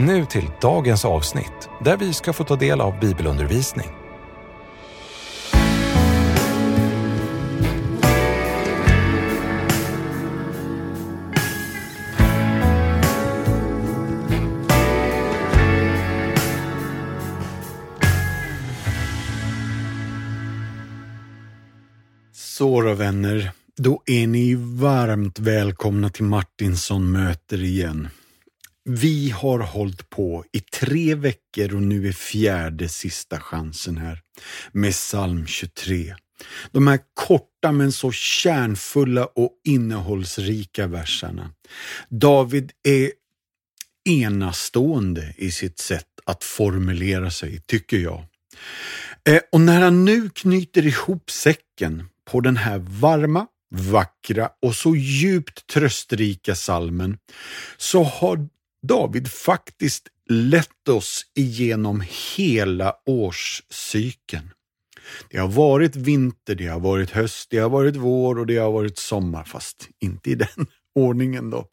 Nu till dagens avsnitt där vi ska få ta del av bibelundervisning. Så då vänner, då är ni varmt välkomna till Martinsson möter igen. Vi har hållit på i tre veckor och nu är fjärde sista chansen här med psalm 23. De här korta men så kärnfulla och innehållsrika verserna. David är enastående i sitt sätt att formulera sig, tycker jag. Eh, och när han nu knyter ihop säcken på den här varma, vackra och så djupt tröstrika salmen så har David faktiskt lett oss igenom hela årscykeln. Det har varit vinter, det har varit höst, det har varit vår och det har varit sommar, fast inte i den ordningen då.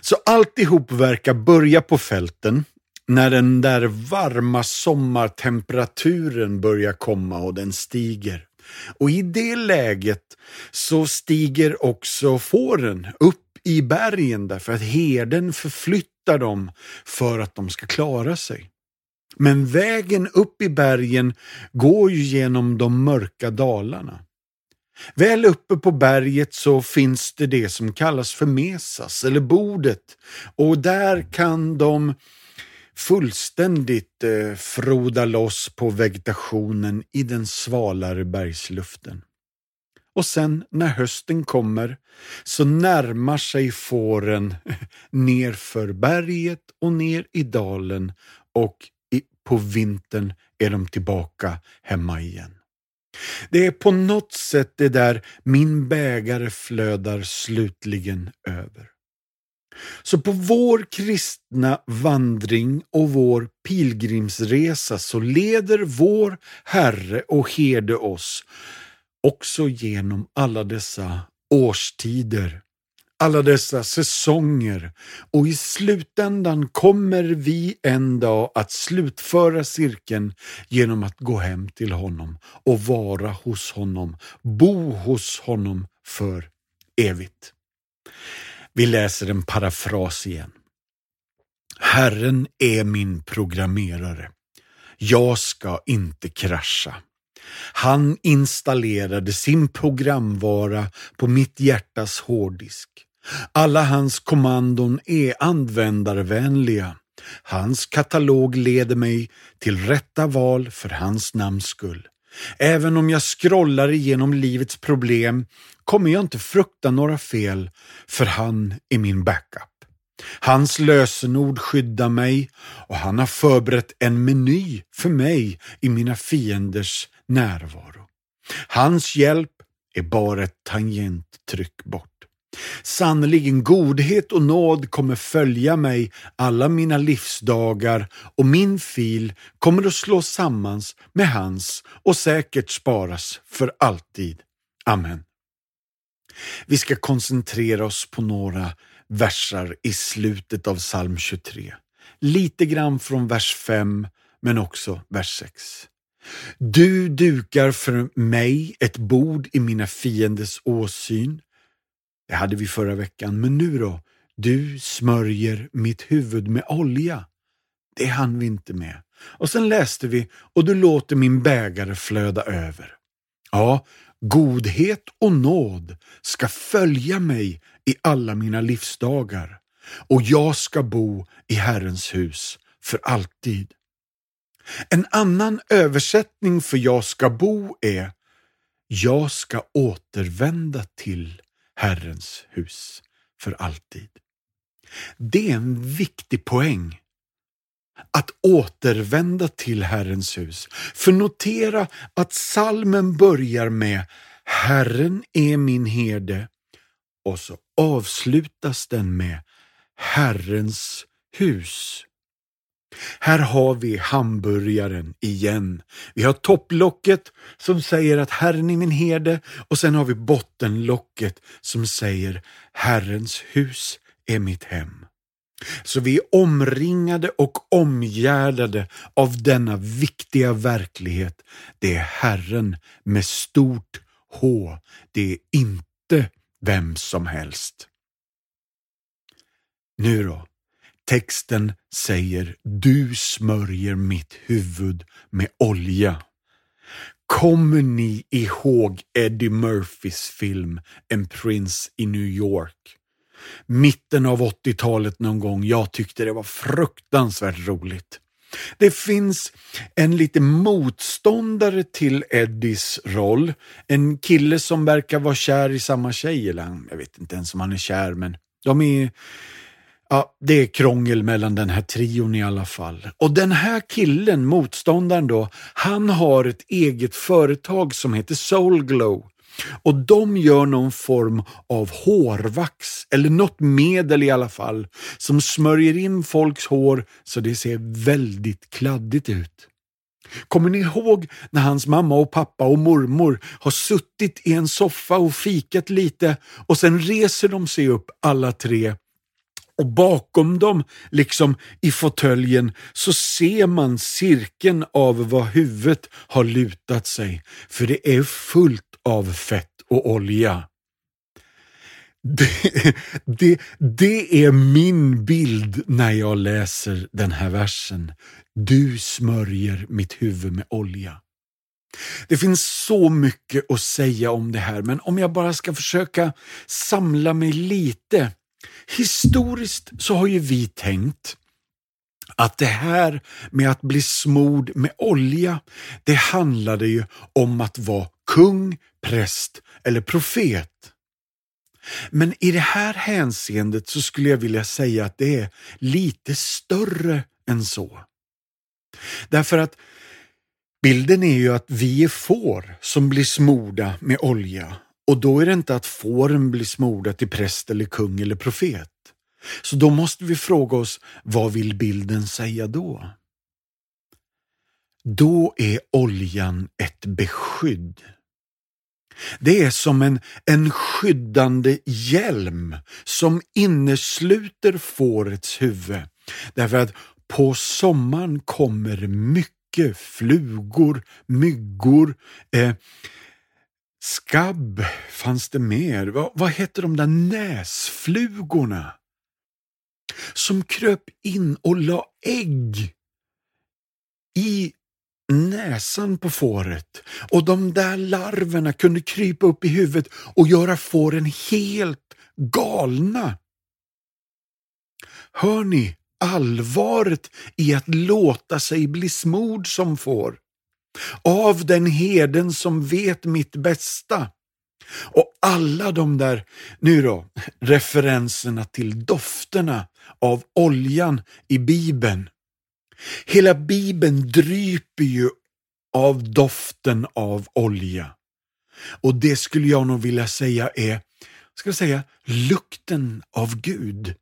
Så alltihop verkar börja på fälten när den där varma sommartemperaturen börjar komma och den stiger. Och i det läget så stiger också fåren upp i bergen därför att herden förflyttar dem för att de ska klara sig. Men vägen upp i bergen går ju genom de mörka dalarna. Väl uppe på berget så finns det det som kallas för mesas eller bordet och där kan de fullständigt eh, froda loss på vegetationen i den svalare bergsluften. Och sen när hösten kommer så närmar sig fåren nerför berget och ner i dalen och på vintern är de tillbaka hemma igen. Det är på något sätt det där min bägare flödar slutligen över. Så på vår kristna vandring och vår pilgrimsresa så leder vår Herre och herde oss också genom alla dessa årstider, alla dessa säsonger och i slutändan kommer vi en dag att slutföra cirkeln genom att gå hem till honom och vara hos honom, bo hos honom för evigt. Vi läser en parafras igen. Herren är min programmerare. Jag ska inte krascha. Han installerade sin programvara på mitt hjärtas hårddisk. Alla hans kommandon är användarvänliga. Hans katalog leder mig till rätta val för hans namns skull. Även om jag scrollar igenom livets problem kommer jag inte frukta några fel, för han är min backup. Hans lösenord skyddar mig och han har förberett en meny för mig i mina fienders närvaro. Hans hjälp är bara ett tangenttryck bort. Sannerligen godhet och nåd kommer följa mig alla mina livsdagar och min fil kommer att slås samman med hans och säkert sparas för alltid. Amen. Vi ska koncentrera oss på några versar i slutet av psalm 23. Lite grann från vers 5 men också vers 6. Du dukar för mig ett bord i mina fienders åsyn. Det hade vi förra veckan, men nu då? Du smörjer mitt huvud med olja. Det hann vi inte med. Och sen läste vi, och du låter min bägare flöda över. Ja, godhet och nåd ska följa mig i alla mina livsdagar och jag ska bo i Herrens hus för alltid. En annan översättning för jag ska bo är jag ska återvända till Herrens hus för alltid. Det är en viktig poäng. att återvända till Herrens hus. För notera att salmen börjar med Herren är min herde och så avslutas den med Herrens hus. Här har vi hamburgaren igen. Vi har topplocket som säger att Herren är min herde och sen har vi bottenlocket som säger Herrens hus är mitt hem. Så vi är omringade och omgärdade av denna viktiga verklighet. Det är Herren med stort H. Det är inte vem som helst. Nu då? Texten säger Du smörjer mitt huvud med olja. Kommer ni ihåg Eddie Murphys film En prins i New York? Mitten av 80-talet någon gång. Jag tyckte det var fruktansvärt roligt. Det finns en lite motståndare till Eddies roll. En kille som verkar vara kär i samma tjej, eller jag vet inte ens om han är kär, men de är Ja, det är krångel mellan den här trion i alla fall. Och den här killen, motståndaren då, han har ett eget företag som heter Soulglow. Och de gör någon form av hårvax, eller något medel i alla fall, som smörjer in folks hår så det ser väldigt kladdigt ut. Kommer ni ihåg när hans mamma och pappa och mormor har suttit i en soffa och fikat lite och sen reser de sig upp alla tre och bakom dem, liksom i fåtöljen, så ser man cirkeln av vad huvudet har lutat sig, för det är fullt av fett och olja. Det, det, det är min bild när jag läser den här versen. Du smörjer mitt huvud med olja. Det finns så mycket att säga om det här, men om jag bara ska försöka samla mig lite Historiskt så har ju vi tänkt att det här med att bli smord med olja, det handlade ju om att vara kung, präst eller profet. Men i det här hänseendet så skulle jag vilja säga att det är lite större än så. Därför att bilden är ju att vi är får som blir smorda med olja och då är det inte att fåren blir smorda till präst eller kung eller profet. Så då måste vi fråga oss, vad vill bilden säga då? Då är oljan ett beskydd. Det är som en, en skyddande hjälm som innesluter fårets huvud. Därför att på sommaren kommer mycket flugor, myggor, eh, Skabb fanns det mer. Vad, vad hette de där näsflugorna? Som kröp in och la ägg i näsan på fåret och de där larverna kunde krypa upp i huvudet och göra fåren helt galna. Hör ni allvaret i att låta sig bli smord som får? Av den heden som vet mitt bästa. Och alla de där, nu då, referenserna till dofterna av oljan i Bibeln. Hela Bibeln dryper ju av doften av olja. Och det skulle jag nog vilja säga är, ska jag säga, lukten av Gud.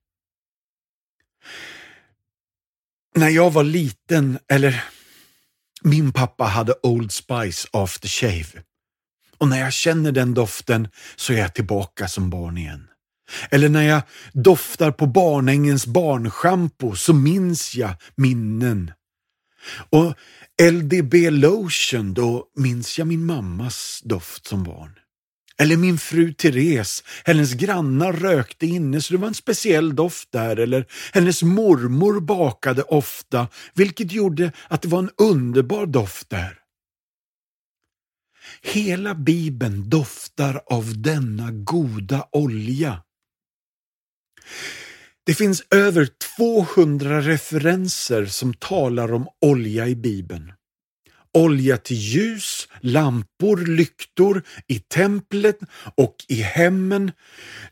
När jag var liten, eller min pappa hade Old Spice After Shave. Och när jag känner den doften så är jag tillbaka som barn igen. Eller när jag doftar på barnängens barnschampo så minns jag minnen. Och LDB Lotion, då minns jag min mammas doft som barn. Eller min fru Therese, hennes grannar rökte inne så det var en speciell doft där. Eller hennes mormor bakade ofta, vilket gjorde att det var en underbar doft där. Hela bibeln doftar av denna goda olja. Det finns över 200 referenser som talar om olja i bibeln olja till ljus, lampor, lyktor, i templet och i hemmen.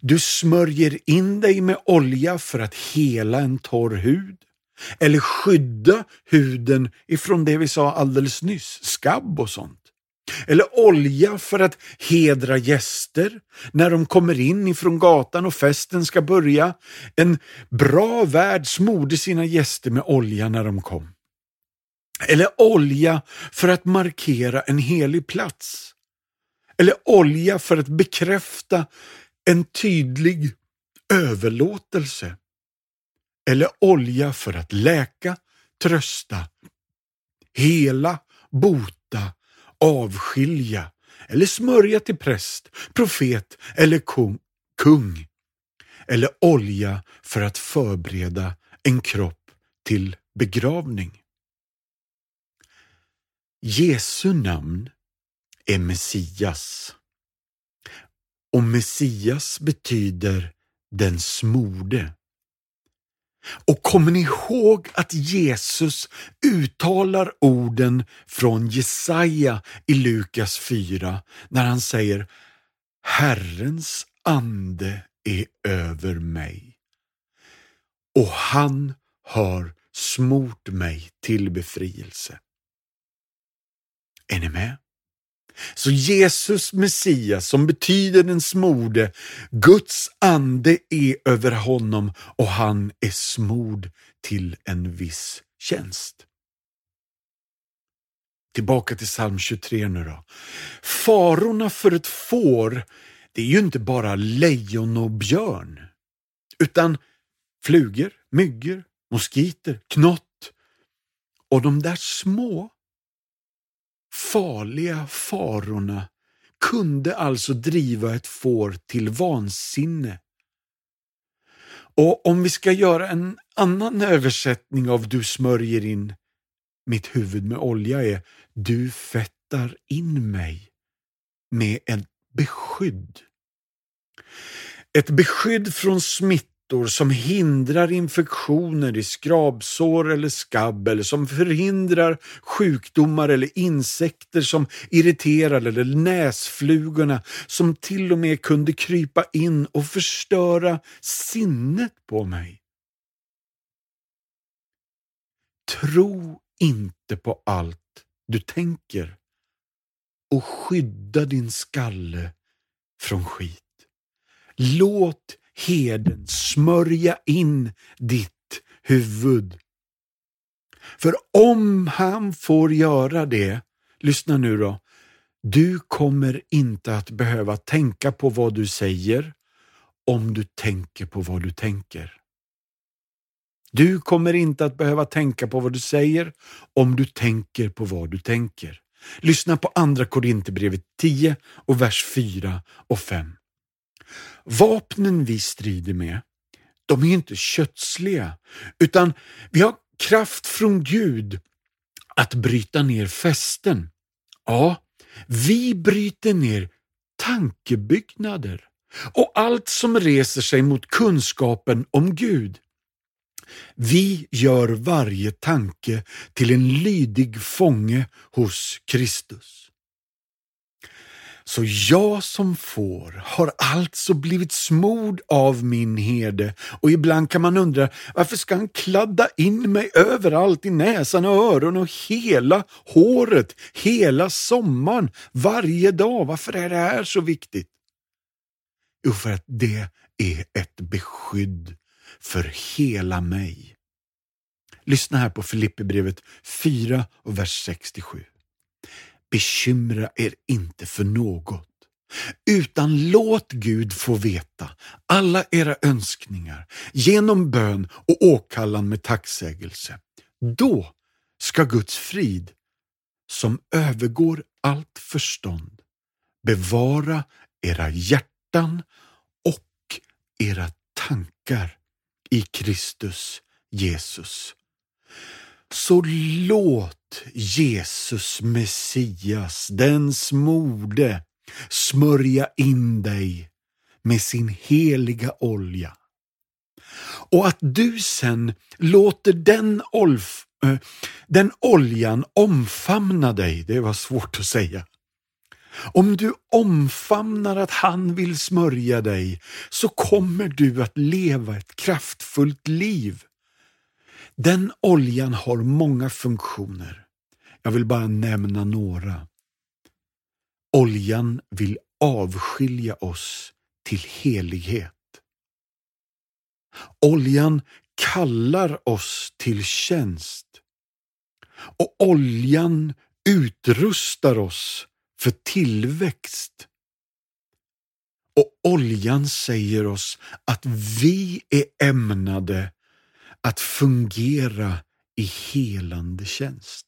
Du smörjer in dig med olja för att hela en torr hud. eller skydda huden ifrån det vi sa alldeles nyss, skabb och sånt. Eller olja för att hedra gäster när de kommer in ifrån gatan och festen ska börja. En bra värd smorde sina gäster med olja när de kom. Eller olja för att markera en helig plats. Eller olja för att bekräfta en tydlig överlåtelse. Eller olja för att läka, trösta, hela, bota, avskilja eller smörja till präst, profet eller kung. kung. Eller olja för att förbereda en kropp till begravning. Jesu namn är Messias. Och Messias betyder den smorde. Och kommer ni ihåg att Jesus uttalar orden från Jesaja i Lukas 4 när han säger Herrens ande är över mig och han har smort mig till befrielse. Är ni med? Så Jesus Messias som betyder den smorde, Guds ande är över honom och han är smord till en viss tjänst. Tillbaka till psalm 23 nu då. Farorna för ett får, det är ju inte bara lejon och björn, utan flugor, myggor, moskiter, knott och de där små farliga farorna kunde alltså driva ett får till vansinne. Och om vi ska göra en annan översättning av du smörjer in mitt huvud med olja är du fettar in mig med ett beskydd. Ett beskydd från smitta mattor som hindrar infektioner i skrabsår eller skabb eller som förhindrar sjukdomar eller insekter som irriterar eller näsflugorna som till och med kunde krypa in och förstöra sinnet på mig. Tro inte på allt du tänker och skydda din skalle från skit. Låt heden smörja in ditt huvud. För om han får göra det, lyssna nu då, du kommer inte att behöva tänka på vad du säger om du tänker på vad du tänker. Du kommer inte att behöva tänka på vad du säger om du tänker på vad du tänker. Lyssna på andra Korinthierbrevet 10 och vers 4 och 5. Vapnen vi strider med, de är inte kötsliga, utan vi har kraft från Gud att bryta ner fästen. Ja, vi bryter ner tankebyggnader och allt som reser sig mot kunskapen om Gud. Vi gör varje tanke till en lydig fånge hos Kristus. Så jag som får har alltså blivit smord av min herde och ibland kan man undra varför ska han kladda in mig överallt i näsan och öronen och hela håret, hela sommaren, varje dag. Varför är det här så viktigt? Jo, för att det är ett beskydd för hela mig. Lyssna här på Filipperbrevet 4 och vers 67. Bekymra er inte för något, utan låt Gud få veta alla era önskningar genom bön och åkallan med tacksägelse. Då ska Guds frid, som övergår allt förstånd, bevara era hjärtan och era tankar i Kristus Jesus. Så låt Jesus Messias, den smorde, smörja in dig med sin heliga olja. Och att du sen låter den, olf, äh, den oljan omfamna dig, det var svårt att säga. Om du omfamnar att han vill smörja dig så kommer du att leva ett kraftfullt liv den oljan har många funktioner. Jag vill bara nämna några. Oljan vill avskilja oss till helighet. Oljan kallar oss till tjänst. Och oljan utrustar oss för tillväxt. Och oljan säger oss att vi är ämnade att fungera i helande tjänst.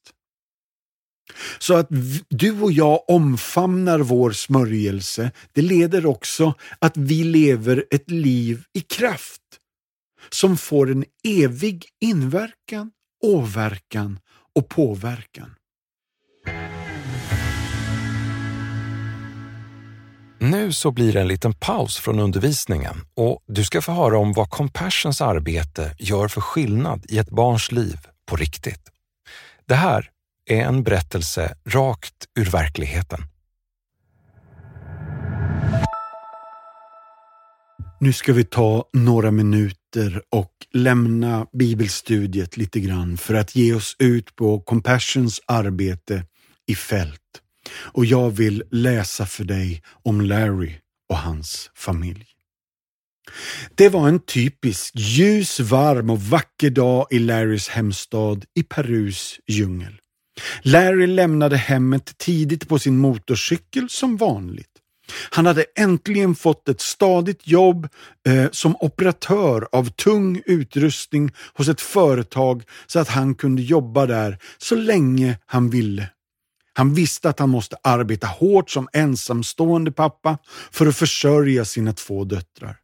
Så att du och jag omfamnar vår smörjelse, det leder också att vi lever ett liv i kraft som får en evig inverkan, åverkan och påverkan. Nu så blir det en liten paus från undervisningen och du ska få höra om vad Compassions arbete gör för skillnad i ett barns liv på riktigt. Det här är en berättelse rakt ur verkligheten. Nu ska vi ta några minuter och lämna bibelstudiet lite grann för att ge oss ut på Compassions arbete i fält. Och jag vill läsa för dig om Larry och hans familj. Det var en typisk ljus, varm och vacker dag i Larrys hemstad i Perus djungel. Larry lämnade hemmet tidigt på sin motorcykel som vanligt. Han hade äntligen fått ett stadigt jobb eh, som operatör av tung utrustning hos ett företag så att han kunde jobba där så länge han ville. Han visste att han måste arbeta hårt som ensamstående pappa för att försörja sina två döttrar.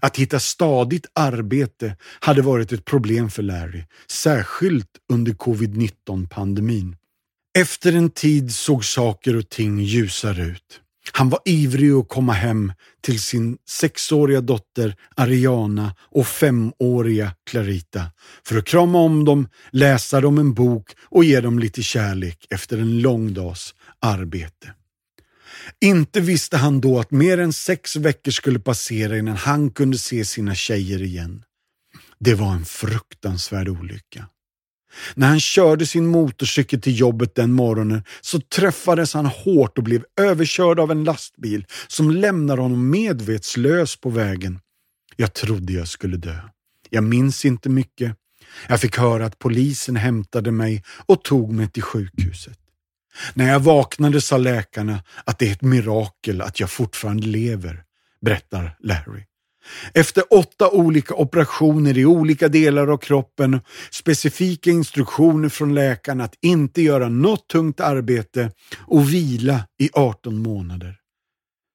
Att hitta stadigt arbete hade varit ett problem för Larry, särskilt under covid-19-pandemin. Efter en tid såg saker och ting ljusare ut. Han var ivrig att komma hem till sin sexåriga dotter Ariana och femåriga Clarita för att krama om dem, läsa dem en bok och ge dem lite kärlek efter en lång dags arbete. Inte visste han då att mer än sex veckor skulle passera innan han kunde se sina tjejer igen. Det var en fruktansvärd olycka. När han körde sin motorcykel till jobbet den morgonen så träffades han hårt och blev överkörd av en lastbil som lämnade honom medvetslös på vägen. Jag trodde jag skulle dö. Jag minns inte mycket. Jag fick höra att polisen hämtade mig och tog mig till sjukhuset. När jag vaknade sa läkarna att det är ett mirakel att jag fortfarande lever, berättar Larry. Efter åtta olika operationer i olika delar av kroppen, specifika instruktioner från läkarna att inte göra något tungt arbete och vila i 18 månader,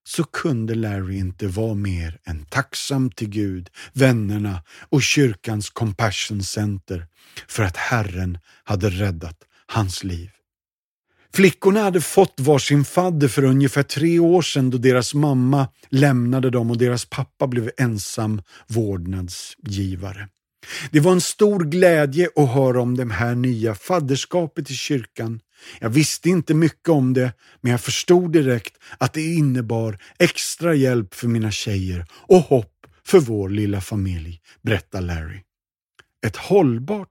så kunde Larry inte vara mer än tacksam till Gud, vännerna och kyrkans Compassion Center för att Herren hade räddat hans liv. Flickorna hade fått varsin fadder för ungefär tre år sedan då deras mamma lämnade dem och deras pappa blev ensam vårdnadsgivare. Det var en stor glädje att höra om det här nya fadderskapet i kyrkan. Jag visste inte mycket om det, men jag förstod direkt att det innebar extra hjälp för mina tjejer och hopp för vår lilla familj, berättar Larry. Ett hållbart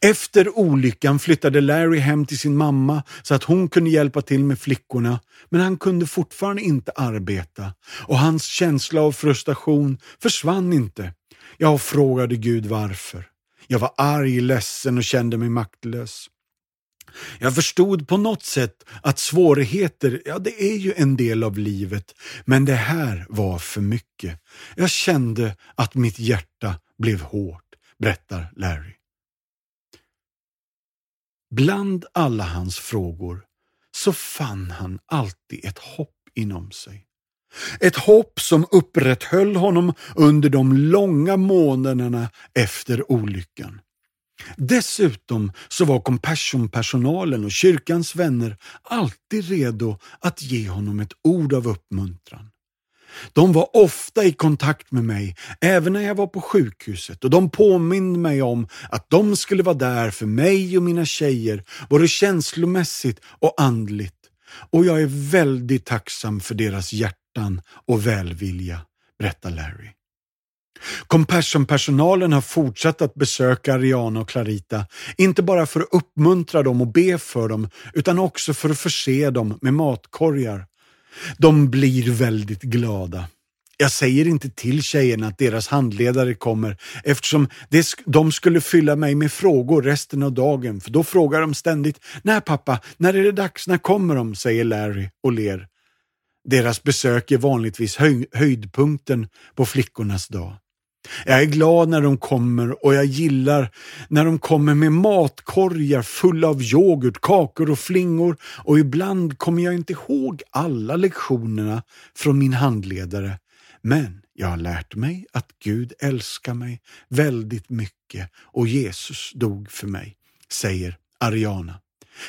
efter olyckan flyttade Larry hem till sin mamma så att hon kunde hjälpa till med flickorna, men han kunde fortfarande inte arbeta och hans känsla av frustration försvann inte. Jag frågade Gud varför. Jag var arg, ledsen och kände mig maktlös. Jag förstod på något sätt att svårigheter, ja det är ju en del av livet, men det här var för mycket. Jag kände att mitt hjärta blev hårt, berättar Larry. Bland alla hans frågor så fann han alltid ett hopp inom sig. Ett hopp som upprätthöll honom under de långa månaderna efter olyckan. Dessutom så var Compassion-personalen och kyrkans vänner alltid redo att ge honom ett ord av uppmuntran. De var ofta i kontakt med mig, även när jag var på sjukhuset och de påminde mig om att de skulle vara där för mig och mina tjejer, både känslomässigt och andligt. Och jag är väldigt tacksam för deras hjärtan och välvilja, berättar Larry. Compassion-personalen har fortsatt att besöka Ariana och Clarita, inte bara för att uppmuntra dem och be för dem, utan också för att förse dem med matkorgar. De blir väldigt glada. Jag säger inte till tjejerna att deras handledare kommer eftersom de skulle fylla mig med frågor resten av dagen, för då frågar de ständigt När pappa, när är det dags, när kommer de? säger Larry och ler. Deras besök är vanligtvis höj höjdpunkten på flickornas dag. Jag är glad när de kommer och jag gillar när de kommer med matkorgar fulla av yoghurt, kakor och flingor och ibland kommer jag inte ihåg alla lektionerna från min handledare. Men jag har lärt mig att Gud älskar mig väldigt mycket och Jesus dog för mig, säger Ariana.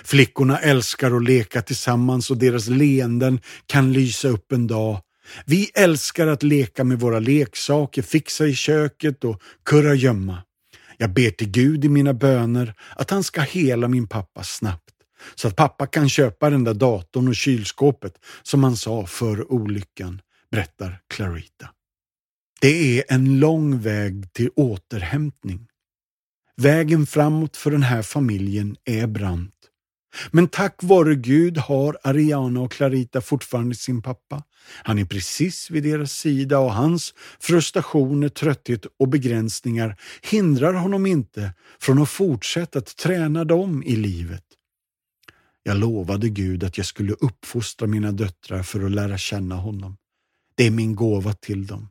Flickorna älskar att leka tillsammans och deras leenden kan lysa upp en dag. Vi älskar att leka med våra leksaker, fixa i köket och kurragömma. Jag ber till Gud i mina böner att han ska hela min pappa snabbt så att pappa kan köpa den där datorn och kylskåpet som han sa för olyckan, berättar Clarita. Det är en lång väg till återhämtning. Vägen framåt för den här familjen är brant. Men tack vare Gud har Ariana och Clarita fortfarande sin pappa. Han är precis vid deras sida och hans frustrationer, trötthet och begränsningar hindrar honom inte från att fortsätta att träna dem i livet. Jag lovade Gud att jag skulle uppfostra mina döttrar för att lära känna honom. Det är min gåva till dem.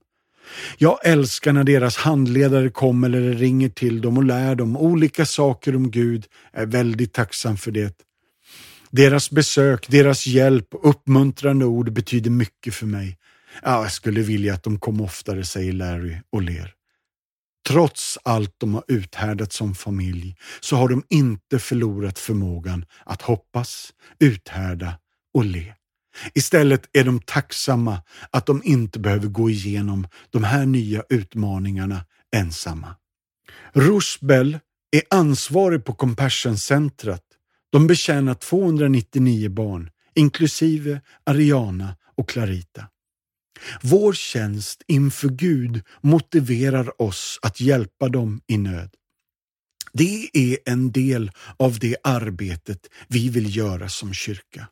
Jag älskar när deras handledare kommer eller ringer till dem och lär dem olika saker om Gud. Jag är väldigt tacksam för det. Deras besök, deras hjälp och uppmuntrande ord betyder mycket för mig. Ja, jag skulle vilja att de kom oftare, säger Larry och ler. Trots allt de har uthärdat som familj så har de inte förlorat förmågan att hoppas, uthärda och le. Istället är de tacksamma att de inte behöver gå igenom de här nya utmaningarna ensamma. Roosbell är ansvarig på Compassion-centret de betjänar 299 barn, inklusive Ariana och Clarita. Vår tjänst inför Gud motiverar oss att hjälpa dem i nöd. Det är en del av det arbetet vi vill göra som kyrka.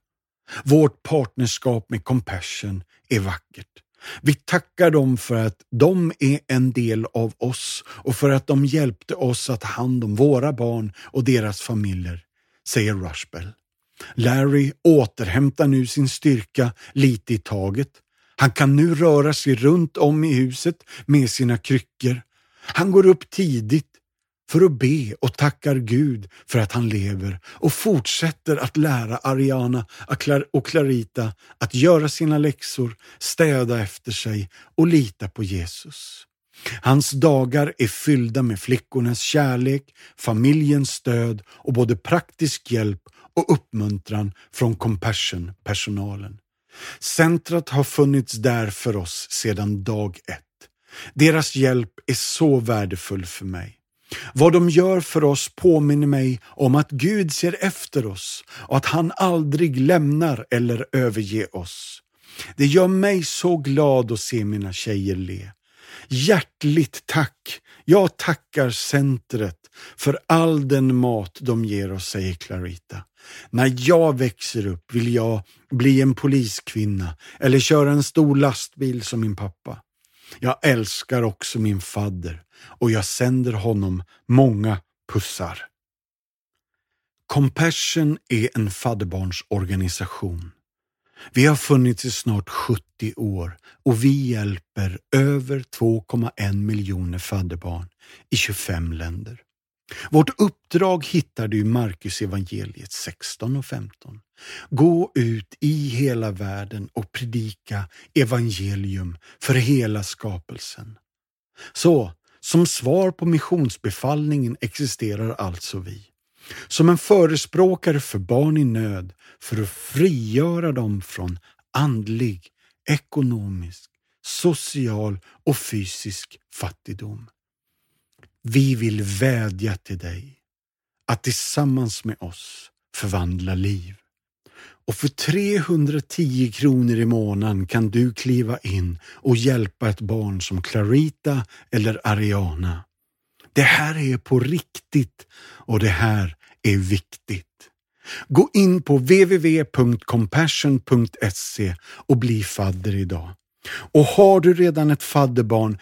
Vårt partnerskap med Compassion är vackert. Vi tackar dem för att de är en del av oss och för att de hjälpte oss att ta hand om våra barn och deras familjer säger Rushbell. Larry återhämtar nu sin styrka lite i taget. Han kan nu röra sig runt om i huset med sina kryckor. Han går upp tidigt för att be och tackar Gud för att han lever och fortsätter att lära Ariana och Clarita att göra sina läxor, städa efter sig och lita på Jesus. Hans dagar är fyllda med flickornas kärlek, familjens stöd och både praktisk hjälp och uppmuntran från Compassion-personalen. Centrat har funnits där för oss sedan dag ett. Deras hjälp är så värdefull för mig. Vad de gör för oss påminner mig om att Gud ser efter oss och att han aldrig lämnar eller överger oss. Det gör mig så glad att se mina tjejer le. Hjärtligt tack! Jag tackar centret för all den mat de ger oss, säger Clarita. När jag växer upp vill jag bli en poliskvinna eller köra en stor lastbil som min pappa. Jag älskar också min fadder och jag sänder honom många pussar. Compassion är en fadderbarnsorganisation. Vi har funnits i snart 70 år och vi hjälper över 2,1 miljoner fadderbarn i 25 länder. Vårt uppdrag hittar du i Markus evangeliet 16 och 15. Gå ut i hela världen och predika evangelium för hela skapelsen. Så, som svar på missionsbefallningen existerar alltså vi. Som en förespråkare för barn i nöd för att frigöra dem från andlig, ekonomisk, social och fysisk fattigdom. Vi vill vädja till dig att tillsammans med oss förvandla liv. och för 310 kronor i månaden kan du kliva in och hjälpa ett barn som Clarita eller Ariana. Det här är på riktigt och det här är viktigt. Gå in på www.compassion.se och bli fadder idag. Och har du redan ett fadderbarn,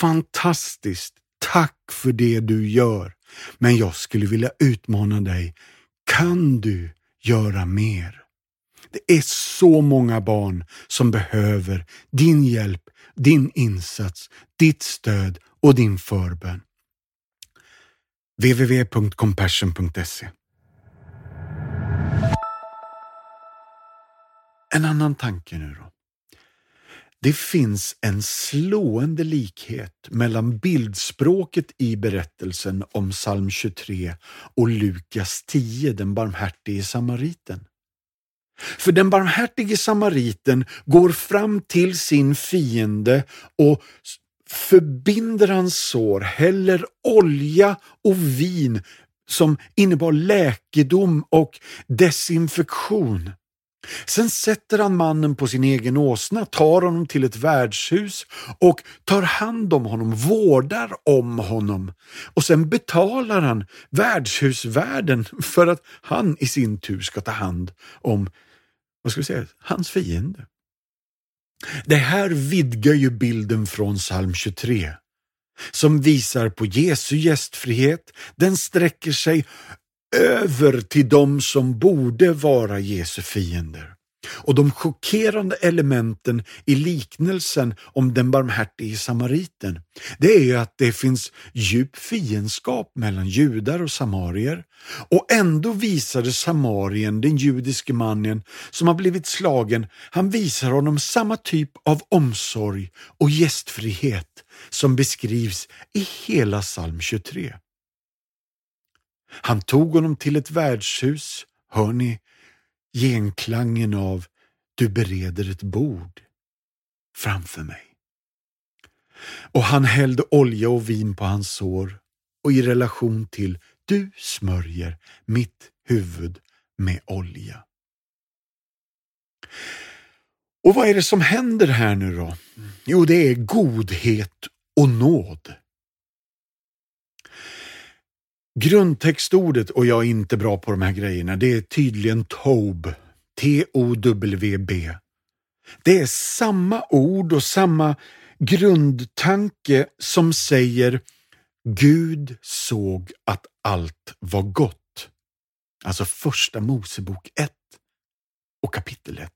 fantastiskt! Tack för det du gör. Men jag skulle vilja utmana dig. Kan du göra mer? Det är så många barn som behöver din hjälp, din insats, ditt stöd och din förbön www.compassion.se En annan tanke nu då. Det finns en slående likhet mellan bildspråket i berättelsen om psalm 23 och Lukas 10, den barmhärtige samariten. För den barmhärtige samariten går fram till sin fiende och förbinder hans sår, häller olja och vin som innebar läkedom och desinfektion. Sen sätter han mannen på sin egen åsna, tar honom till ett värdshus och tar hand om honom, vårdar om honom. Och sen betalar han värdshusvärden för att han i sin tur ska ta hand om vad ska vi säga, hans fiende. Det här vidgar ju bilden från psalm 23 som visar på Jesu gästfrihet. Den sträcker sig över till de som borde vara Jesu fiender. Och de chockerande elementen i liknelsen om den barmhärtige samariten, det är ju att det finns djup fiendskap mellan judar och samarier. Och ändå visade samarien, den judiske mannen som har blivit slagen, han visar honom samma typ av omsorg och gästfrihet som beskrivs i hela psalm 23. Han tog honom till ett värdshus, hör ni genklangen av du bereder ett bord framför mig. Och han hällde olja och vin på hans sår och i relation till du smörjer mitt huvud med olja. Och vad är det som händer här nu då? Jo, det är godhet och nåd. Grundtextordet, och jag är inte bra på de här grejerna, det är tydligen TOB. T-O-W-B. Det är samma ord och samma grundtanke som säger Gud såg att allt var gott. Alltså första Mosebok 1 och kapitel 1.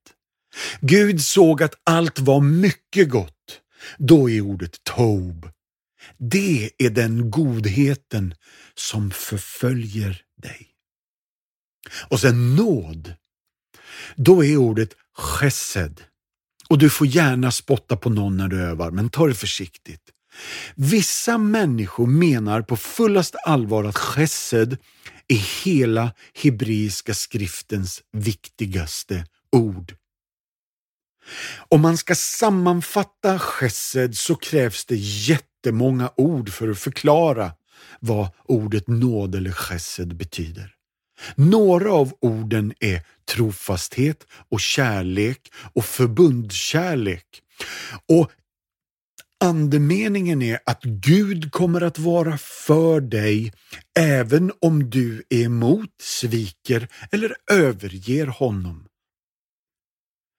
Gud såg att allt var mycket gott. Då är ordet Tob det är den godheten som förföljer dig. Och sen nåd. Då är ordet chesed. Och du får gärna spotta på någon när du övar, men ta det försiktigt. Vissa människor menar på fullaste allvar att chesed är hela hebreiska skriftens viktigaste ord. Om man ska sammanfatta chesed så krävs det jättemånga ord för att förklara vad ordet nåd eller chesed betyder. Några av orden är trofasthet och kärlek och förbundskärlek. Och Andemeningen är att Gud kommer att vara för dig även om du är emot, sviker eller överger honom.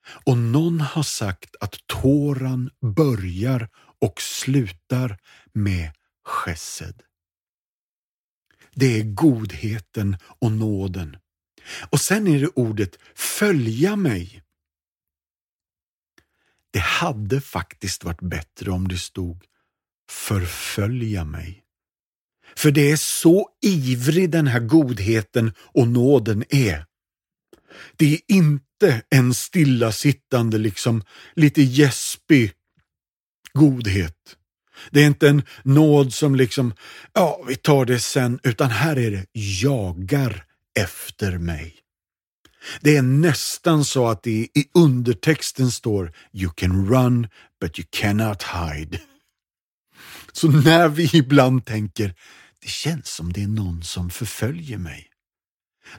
Och någon har sagt att tåran börjar och slutar med chesed. Det är godheten och nåden. Och sen är det ordet följa mig. Det hade faktiskt varit bättre om det stod förfölja mig. För det är så ivrig den här godheten och nåden är. Det är inte en stillasittande, liksom lite gäspig godhet. Det är inte en nåd som liksom, ja, vi tar det sen, utan här är det jagar efter mig. Det är nästan så att det i undertexten står You can run but you cannot hide. Så när vi ibland tänker det känns som det är någon som förföljer mig.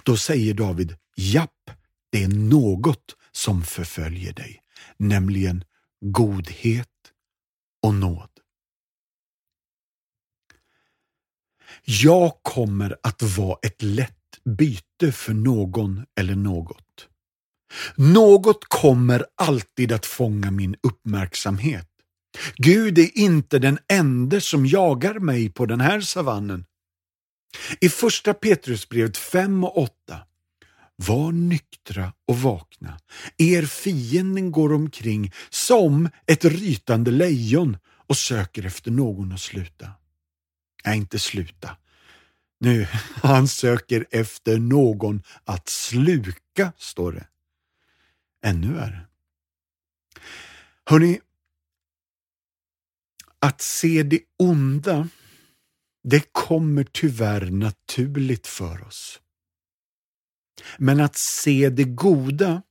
Då säger David Japp, det är något som förföljer dig, nämligen godhet och nåd. Jag kommer att vara ett lätt byte för någon eller något. Något kommer alltid att fånga min uppmärksamhet. Gud är inte den enda som jagar mig på den här savannen. I första Petrusbrevet 5 och 8 var nyktra och vakna. Er fienden går omkring som ett rytande lejon och söker efter någon att sluta. Nej, inte sluta. Nu, han söker efter någon att sluka, står det. Ännu värre. Hörni, att se det onda, det kommer tyvärr naturligt för oss. Men att se det goda,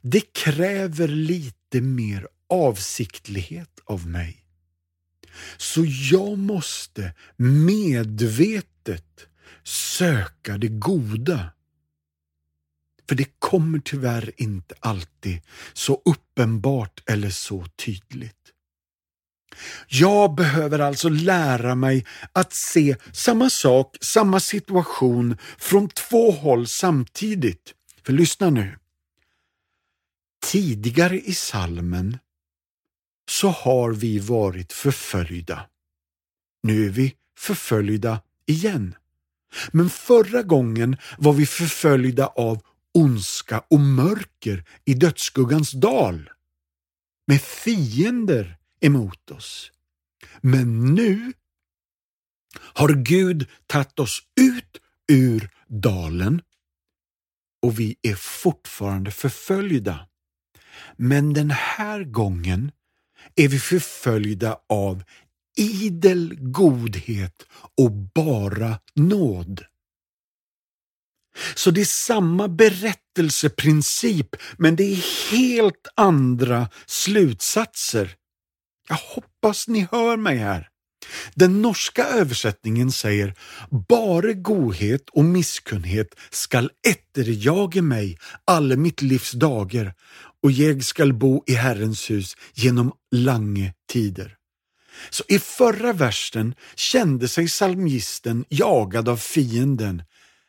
det kräver lite mer avsiktlighet av mig. Så jag måste medvetet söka det goda. För det kommer tyvärr inte alltid så uppenbart eller så tydligt. Jag behöver alltså lära mig att se samma sak, samma situation från två håll samtidigt. För lyssna nu. Tidigare i salmen så har vi varit förföljda. Nu är vi förföljda igen. Men förra gången var vi förföljda av ondska och mörker i dödsskuggans dal. Med fiender emot oss. Men nu har Gud tagit oss ut ur dalen och vi är fortfarande förföljda. Men den här gången är vi förföljda av idel godhet och bara nåd. Så det är samma berättelseprincip, men det är helt andra slutsatser. Jag hoppas ni hör mig här. Den norska översättningen säger ”Bare godhet och misskunnhet skall etterjage mig alle mitt livs dager, och jag skall bo i Herrens hus genom lange tider”. Så i förra versen kände sig psalmisten jagad av fienden,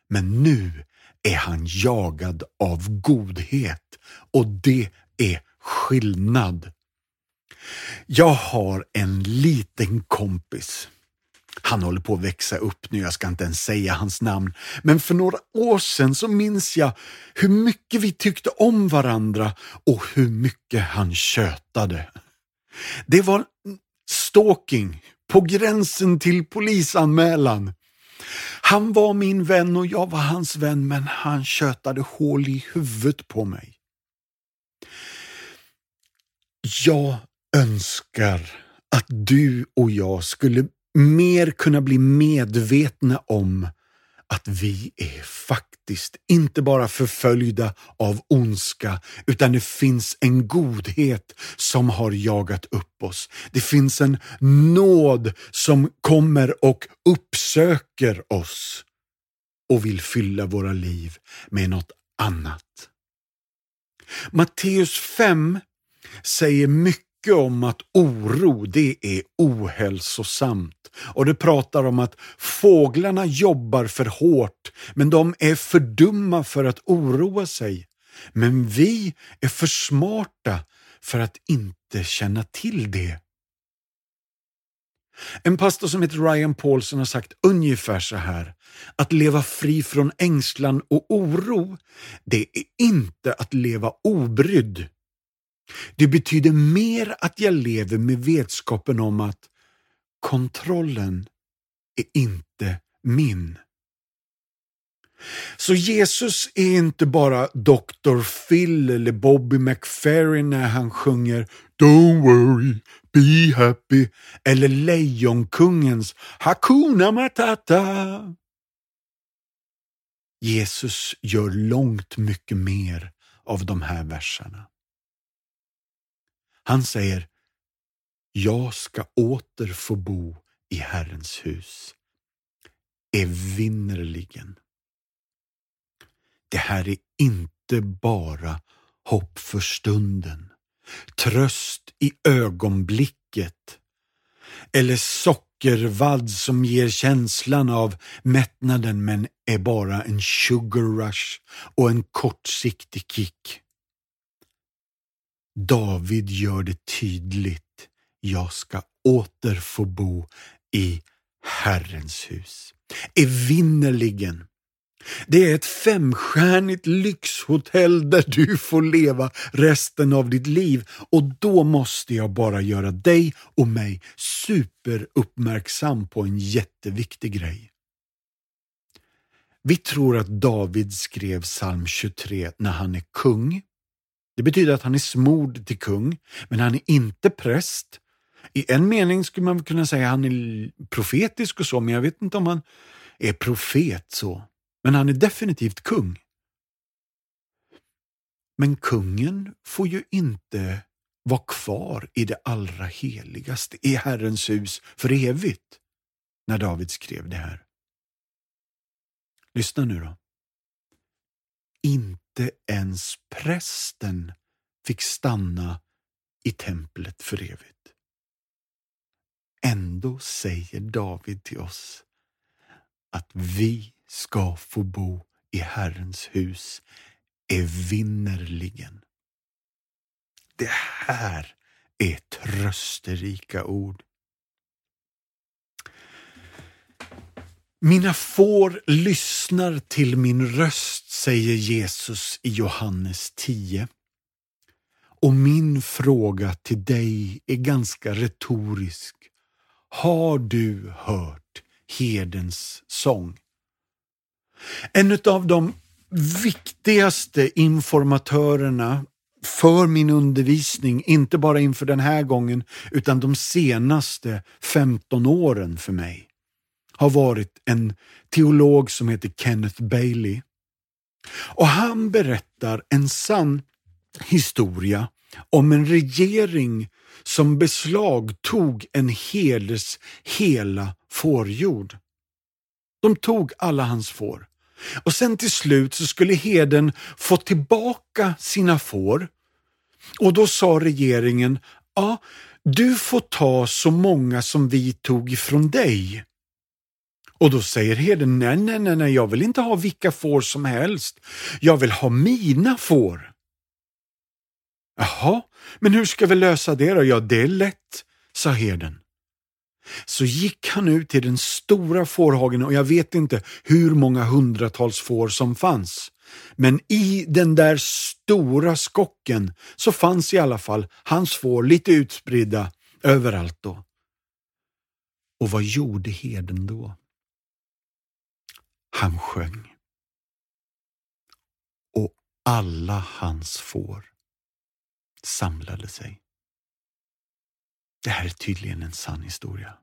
men nu är han jagad av godhet och det är skillnad. Jag har en liten kompis. Han håller på att växa upp nu, jag ska inte ens säga hans namn. Men för några år sedan så minns jag hur mycket vi tyckte om varandra och hur mycket han tjötade. Det var stalking på gränsen till polisanmälan. Han var min vän och jag var hans vän, men han tjötade hål i huvudet på mig. Jag önskar att du och jag skulle mer kunna bli medvetna om att vi är faktiskt inte bara förföljda av ondska, utan det finns en godhet som har jagat upp oss. Det finns en nåd som kommer och uppsöker oss och vill fylla våra liv med något annat. Matteus 5 säger mycket mycket om att oro, det är ohälsosamt. Och det pratar om att fåglarna jobbar för hårt, men de är för dumma för att oroa sig. Men vi är för smarta för att inte känna till det. En pastor som heter Ryan Paulson har sagt ungefär så här. Att leva fri från ängslan och oro, det är inte att leva obrydd. Det betyder mer att jag lever med vetskapen om att kontrollen är inte min. Så Jesus är inte bara Dr. Phil eller Bobby McFerrin när han sjunger Don't worry, be happy eller Lejonkungens Hakuna Matata. Jesus gör långt mycket mer av de här verserna. Han säger, jag ska åter få bo i Herrens hus, evinnerligen. det här är inte bara hopp för stunden, tröst i ögonblicket eller sockervadd som ger känslan av mättnaden men är bara en sugar rush och en kortsiktig kick. David gör det tydligt. Jag ska åter få bo i Herrens hus. Evinnerligen. Det är ett femstjärnigt lyxhotell där du får leva resten av ditt liv och då måste jag bara göra dig och mig superuppmärksam på en jätteviktig grej. Vi tror att David skrev psalm 23 när han är kung. Det betyder att han är smord till kung, men han är inte präst. I en mening skulle man kunna säga att han är profetisk och så, men jag vet inte om han är profet så. Men han är definitivt kung. Men kungen får ju inte vara kvar i det allra heligaste, i Herrens hus för evigt, när David skrev det här. Lyssna nu då. Inte inte ens prästen fick stanna i templet för evigt. Ändå säger David till oss att vi ska få bo i Herrens hus evinnerligen. Det här är trösterika ord. Mina får lyssnar till min röst, säger Jesus i Johannes 10. Och min fråga till dig är ganska retorisk. Har du hört hedens sång? En av de viktigaste informatörerna för min undervisning, inte bara inför den här gången, utan de senaste 15 åren för mig, har varit en teolog som heter Kenneth Bailey. Och han berättar en sann historia om en regering som beslagtog en herdes hela fårjord. De tog alla hans får. Och sen till slut så skulle heden få tillbaka sina får. Och då sa regeringen, ja, du får ta så många som vi tog ifrån dig. Och då säger herden, nej, nej, nej, nej, jag vill inte ha vilka får som helst. Jag vill ha mina får. Jaha, men hur ska vi lösa det då? Ja, det är lätt, sa herden. Så gick han ut till den stora fårhagen och jag vet inte hur många hundratals får som fanns. Men i den där stora skocken så fanns i alla fall hans får lite utspridda överallt då. Och vad gjorde herden då? Han sjöng. Och alla hans får samlade sig. Det här är tydligen en sann historia.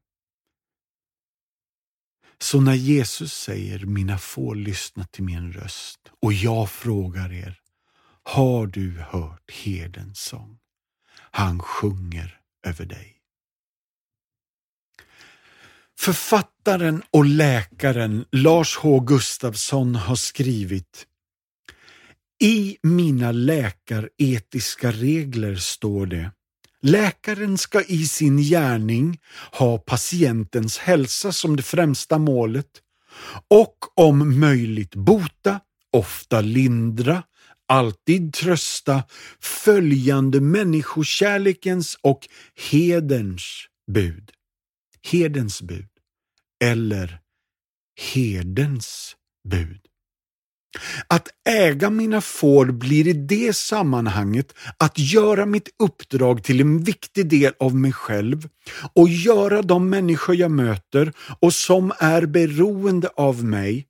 Så när Jesus säger mina får lyssna till min röst och jag frågar er, har du hört herdens sång? Han sjunger över dig. Författaren och läkaren Lars H Gustafsson har skrivit I mina läkaretiska regler står det Läkaren ska i sin gärning ha patientens hälsa som det främsta målet och om möjligt bota, ofta lindra, alltid trösta följande människokärlekens och hederns bud. Herdens bud eller herdens bud. Att äga mina får blir i det sammanhanget att göra mitt uppdrag till en viktig del av mig själv och göra de människor jag möter och som är beroende av mig,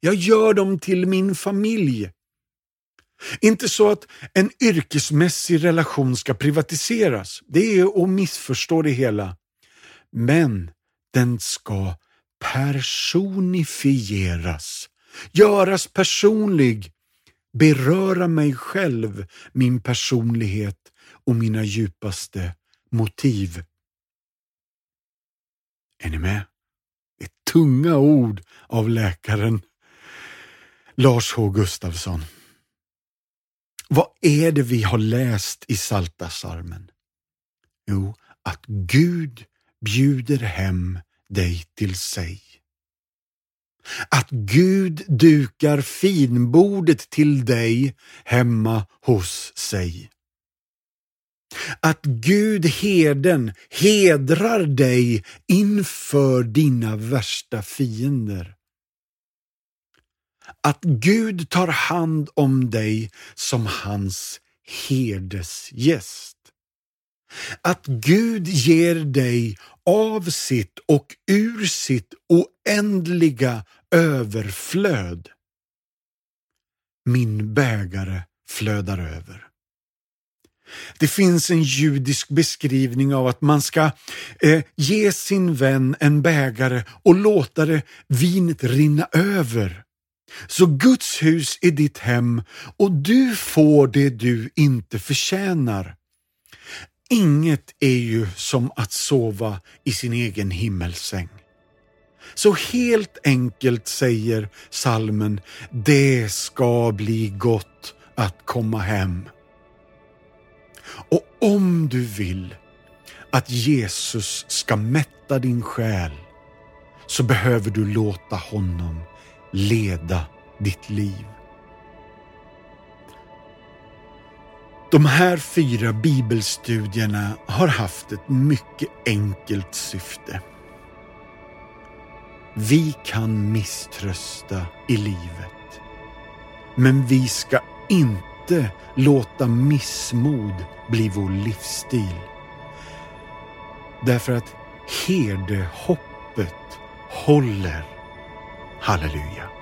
jag gör dem till min familj. Inte så att en yrkesmässig relation ska privatiseras, det är att missförstå det hela. Men den ska personifieras göras personlig, beröra mig själv, min personlighet och mina djupaste motiv. Är ni med? Det är tunga ord av läkaren. Lars H Gustafsson. Vad är det vi har läst i Saltasarmen? Jo, att Gud bjuder hem dig till sig. Att Gud dukar finbordet till dig hemma hos sig. Att Gud herden, hedrar dig inför dina värsta fiender. Att Gud tar hand om dig som hans herdesgäst. Att Gud ger dig av sitt och ur sitt oändliga överflöd. Min bägare flödar över. Det finns en judisk beskrivning av att man ska eh, ge sin vän en bägare och låta det vinet rinna över. Så Guds hus är ditt hem och du får det du inte förtjänar. Inget är ju som att sova i sin egen himmelsäng. Så helt enkelt säger salmen, det ska bli gott att komma hem. Och om du vill att Jesus ska mätta din själ så behöver du låta honom leda ditt liv. De här fyra bibelstudierna har haft ett mycket enkelt syfte. Vi kan misströsta i livet, men vi ska inte låta missmod bli vår livsstil. Därför att herdehoppet håller. Halleluja.